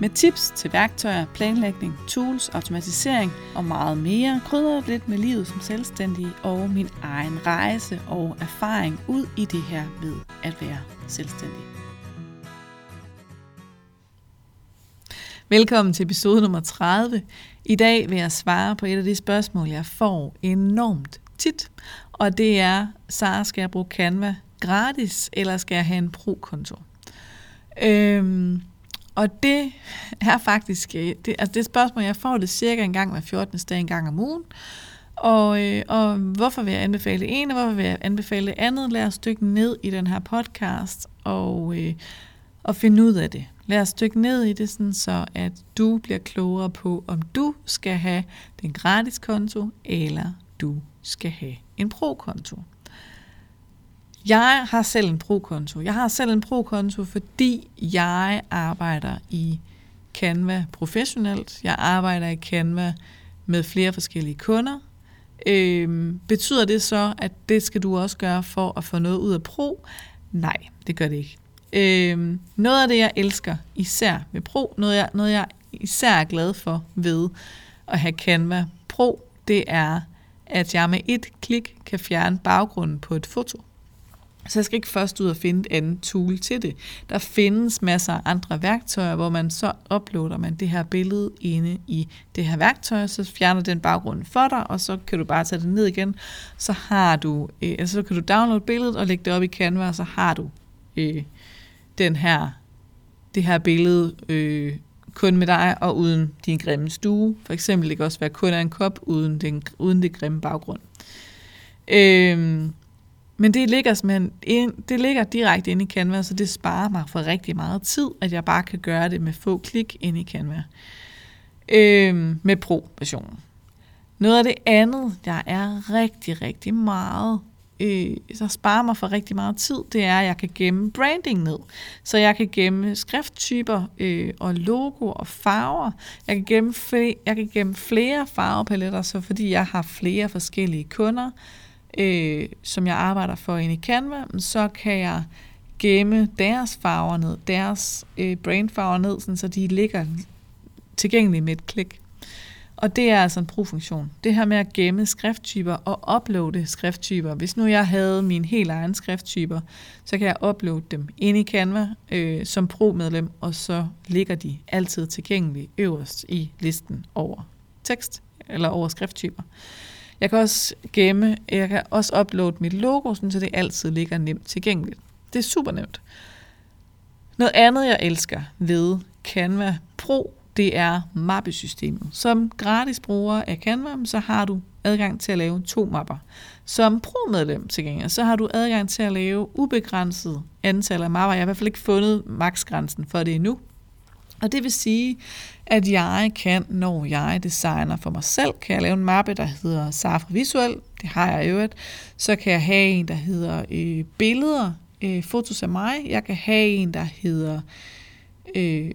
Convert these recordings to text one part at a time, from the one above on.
med tips til værktøjer, planlægning, tools, automatisering og meget mere. Krydder lidt med livet som selvstændig og min egen rejse og erfaring ud i det her med at være selvstændig. Velkommen til episode nummer 30. I dag vil jeg svare på et af de spørgsmål, jeg får enormt tit. Og det er, Sara, skal jeg bruge Canva gratis, eller skal jeg have en pro-konto? Øhm, og det er faktisk, øh, det, altså det spørgsmål, jeg får det cirka en gang hver 14. dag, en gang om ugen. Og, øh, og hvorfor vil jeg anbefale det ene, og hvorfor vil jeg anbefale det andet? Lad os dykke ned i den her podcast og, øh, og finde ud af det. Lad os dykke ned i det, sådan så at du bliver klogere på, om du skal have den gratis konto, eller du skal have en pro-konto. Jeg har selv en pro-konto. Jeg har selv en pro-konto, fordi jeg arbejder i Canva professionelt. Jeg arbejder i Canva med flere forskellige kunder. Øhm, betyder det så, at det skal du også gøre for at få noget ud af pro? Nej, det gør det ikke. Øhm, noget af det, jeg elsker især med pro, noget jeg, noget jeg især er glad for ved at have Canva Pro, det er, at jeg med et klik kan fjerne baggrunden på et foto. Så jeg skal ikke først ud og finde et andet tool til det. Der findes masser af andre værktøjer, hvor man så uploader man det her billede inde i det her værktøj, så fjerner den baggrunden for dig, og så kan du bare tage det ned igen. Så har du, øh, altså så kan du downloade billedet og lægge det op i Canva, og så har du øh, den her, det her billede øh, kun med dig og uden din grimme stue. For eksempel det kan også være kun af en kop uden, den, uden det grimme baggrund. Øh, men det ligger, ind, det ligger direkte inde i Canva, så det sparer mig for rigtig meget tid, at jeg bare kan gøre det med få klik inde i Canva. Øh, med Pro-versionen. Noget af det andet, jeg er rigtig, rigtig meget, øh, så sparer mig for rigtig meget tid, det er, at jeg kan gemme branding ned. Så jeg kan gemme skrifttyper øh, og logo og farver. Jeg kan, gemme flere, jeg kan gemme flere farvepaletter, så fordi jeg har flere forskellige kunder, øh, øh, som jeg arbejder for inde i Canva, så kan jeg gemme deres farver ned, deres øh, brainfarver ned, sådan, så de ligger tilgængelige med et klik. Og det er altså en pro-funktion. Det her med at gemme skrifttyper og uploade skrifttyper. Hvis nu jeg havde mine helt egen skrifttyper, så kan jeg uploade dem ind i Canva øh, som pro-medlem, og så ligger de altid tilgængelige øverst i listen over tekst eller over skrifttyper. Jeg kan også gemme, jeg kan også uploade mit logo, så det altid ligger nemt tilgængeligt. Det er super nemt. Noget andet, jeg elsker ved Canva Pro, det er mappesystemet. Som gratis bruger af Canva, så har du adgang til at lave to mapper. Som pro-medlem til gengæld, så har du adgang til at lave ubegrænset antal af mapper. Jeg har i hvert fald ikke fundet maksgrænsen for det endnu. Og det vil sige, at jeg kan, når jeg designer for mig selv, kan jeg lave en mappe, der hedder Safra Visuel, det har jeg jo et. Så kan jeg have en, der hedder øh, billeder, øh, fotos af mig. Jeg kan have en, der hedder øh,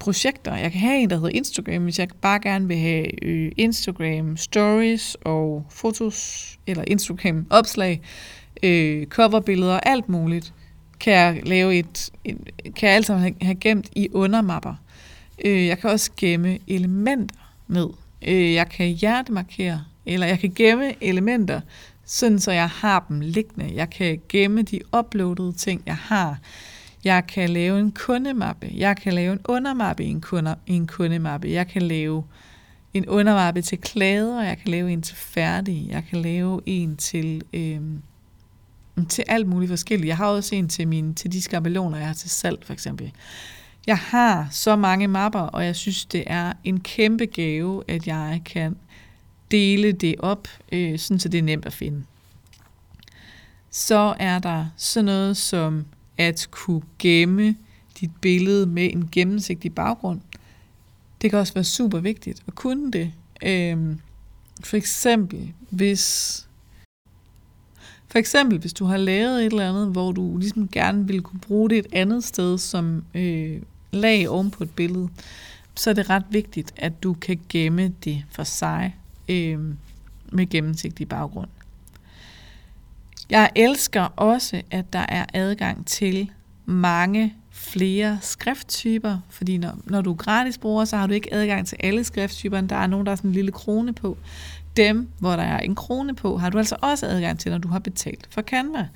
projekter. Jeg kan have en, der hedder Instagram, hvis jeg bare gerne vil have øh, Instagram stories og fotos, eller Instagram opslag, øh, coverbilleder, alt muligt kan jeg lave et, et kan jeg altså have, have gemt i undermapper. Øh, jeg kan også gemme elementer ned. Øh, jeg kan hjertemarkere, eller jeg kan gemme elementer, sådan så jeg har dem liggende. Jeg kan gemme de uploadede ting, jeg har. Jeg kan lave en kundemappe. Jeg kan lave en undermappe i en, kunde, i en kundemappe. Jeg kan lave en undermappe til klæder. Jeg kan lave en til færdig. Jeg kan lave en til... Øh, Mm, til alt muligt forskelligt. Jeg har også en til, mine, til de skabeloner, jeg har til salg for eksempel. Jeg har så mange mapper, og jeg synes, det er en kæmpe gave, at jeg kan dele det op, øh, sådan så det er nemt at finde. Så er der sådan noget som at kunne gemme dit billede med en gennemsigtig baggrund. Det kan også være super vigtigt at kunne det. Øh, For eksempel, hvis for eksempel, hvis du har lavet et eller andet, hvor du ligesom gerne vil kunne bruge det et andet sted som øh, lag oven på et billede, så er det ret vigtigt, at du kan gemme det for sig øh, med gennemsigtig baggrund. Jeg elsker også, at der er adgang til mange flere skrifttyper, fordi når, når du er gratis bruger, så har du ikke adgang til alle skrifttyperne. Der er nogen, der er sådan en lille krone på. Dem, hvor der er en krone på, har du altså også adgang til, når du har betalt for Canva.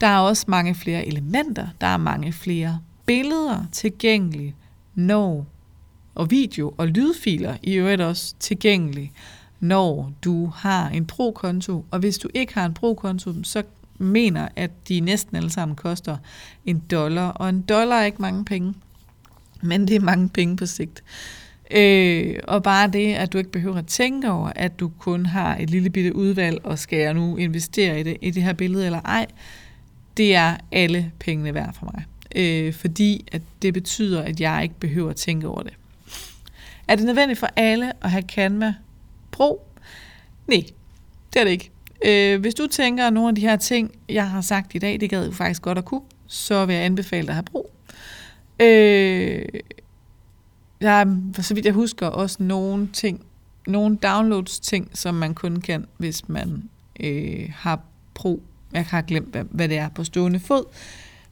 Der er også mange flere elementer, der er mange flere billeder tilgængelige, når og video og lydfiler i øvrigt også tilgængelige, når du har en pro-konto. Og hvis du ikke har en pro-konto, så mener, at de næsten alle sammen koster en dollar. Og en dollar er ikke mange penge, men det er mange penge på sigt. Øh, og bare det, at du ikke behøver at tænke over, at du kun har et lille bitte udvalg, og skal jeg nu investere i det, i det her billede eller ej, det er alle pengene værd for mig. Øh, fordi at det betyder, at jeg ikke behøver at tænke over det. Er det nødvendigt for alle at have Canva Pro? Nej, det er det ikke. Øh, hvis du tænker, at nogle af de her ting, jeg har sagt i dag, det gad jo faktisk godt at kunne, så vil jeg anbefale dig at have brug. Øh, der er, så vidt jeg husker, også nogle ting, nogle downloads ting, som man kun kan, hvis man øh, har pro. Jeg har glemt, hvad, hvad det er på stående fod.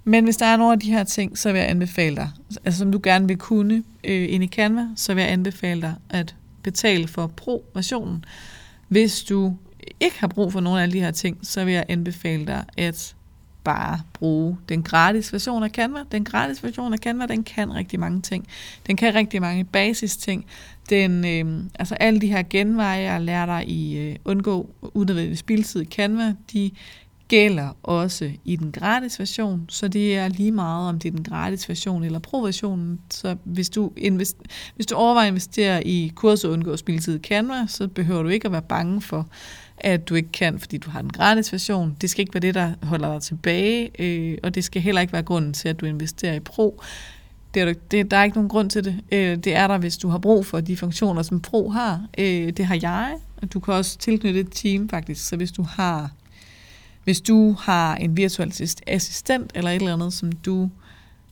Men hvis der er nogle af de her ting, så vil jeg anbefale dig, altså som du gerne vil kunne øh, ind i Canva, så vil jeg anbefale dig at betale for pro-versionen. Hvis du ikke har brug for nogle af de her ting, så vil jeg anbefale dig at bare bruge den gratis version af Canva. Den gratis version af Canva, den kan rigtig mange ting. Den kan rigtig mange basis ting. Den, øh, altså alle de her genveje, jeg lærer dig i øh, undgå unødvendig spildtid i Canva, de gælder også i den gratis version, så det er lige meget, om det er den gratis version eller pro-versionen. Så hvis du, invest, hvis du overvejer at investere i kurset undgå spildtid i Canva, så behøver du ikke at være bange for, at du ikke kan, fordi du har den gratis version. Det skal ikke være det, der holder dig tilbage, øh, og det skal heller ikke være grunden til, at du investerer i Pro. Det er, det, der er ikke nogen grund til det. Øh, det er der, hvis du har brug for de funktioner, som Pro har. Øh, det har jeg. Du kan også tilknytte et team, faktisk. Så hvis du har hvis du har en virtuel assistent eller et eller andet, som du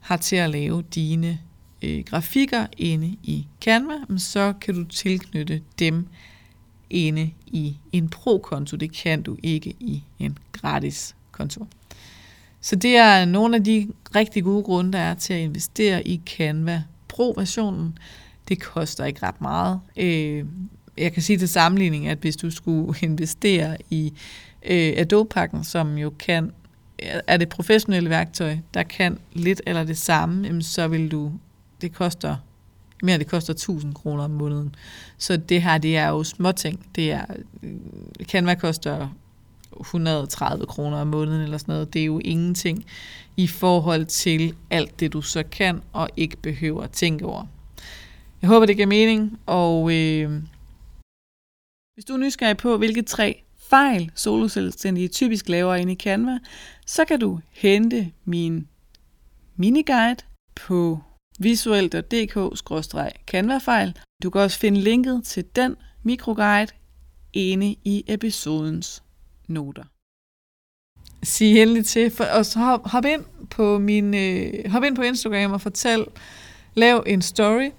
har til at lave dine øh, grafikker inde i Canva, så kan du tilknytte dem inde i en pro-konto. Det kan du ikke i en gratis konto. Så det er nogle af de rigtig gode grunde, der er til at investere i Canva Pro-versionen. Det koster ikke ret meget. Øh, jeg kan sige til sammenligning, at hvis du skulle investere i øh, Adobe-pakken, som jo kan er det professionelle værktøj, der kan lidt eller det samme, så vil du, det koster mere det koster 1000 kroner om måneden. Så det her, det er jo småting. Det er, øh, Canva koster 130 kroner om måneden eller sådan noget. Det er jo ingenting i forhold til alt det, du så kan og ikke behøver at tænke over. Jeg håber, det giver mening, og øh, hvis du er nysgerrig på, hvilke tre fejl soloselvstændige typisk laver inde i Canva, så kan du hente min miniguide på visuelt.dk-canvafejl. Du kan også finde linket til den mikroguide inde i episodens noter. Sig endelig til, for, og så hop, hop, ind på min, øh, hop ind på Instagram og fortæl, lav en story.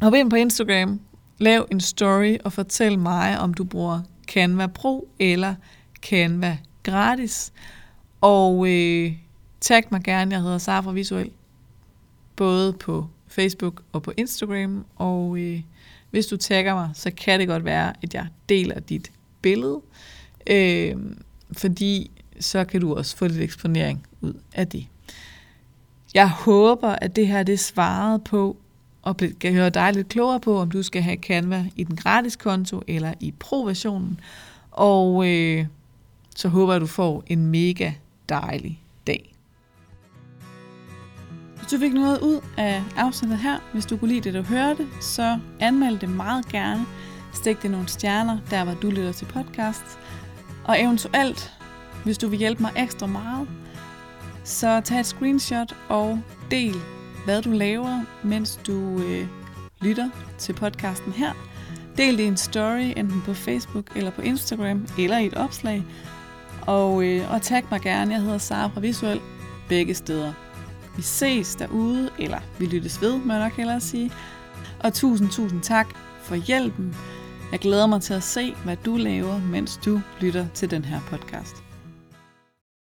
Hop ind på Instagram, lav en story og fortæl mig, om du bruger Canva Pro eller Canva gratis. Og øh, tag mig gerne, jeg hedder Safra Visuel både på Facebook og på Instagram, og øh, hvis du tagger mig, så kan det godt være, at jeg deler dit billede, øh, fordi så kan du også få lidt eksponering ud af det. Jeg håber, at det her det svaret på, og kan høre dig lidt klogere på, om du skal have Canva i den gratis konto eller i pro-versionen. Og øh, så håber jeg, at du får en mega dejlig dag. Du fik noget ud af afsnittet her, hvis du kunne lide det, du hørte, så anmeld det meget gerne. Stik det nogle stjerner, der hvor du lytter til podcast. Og eventuelt, hvis du vil hjælpe mig ekstra meget, så tag et screenshot og del, hvad du laver, mens du øh, lytter til podcasten her. Del det i en story, enten på Facebook eller på Instagram, eller i et opslag. Og, øh, og tag mig gerne, jeg hedder Sara fra Visuel, begge steder. Vi ses derude, eller vi lyttes ved, må jeg nok hellere sige. Og tusind, tusind tak for hjælpen. Jeg glæder mig til at se, hvad du laver, mens du lytter til den her podcast.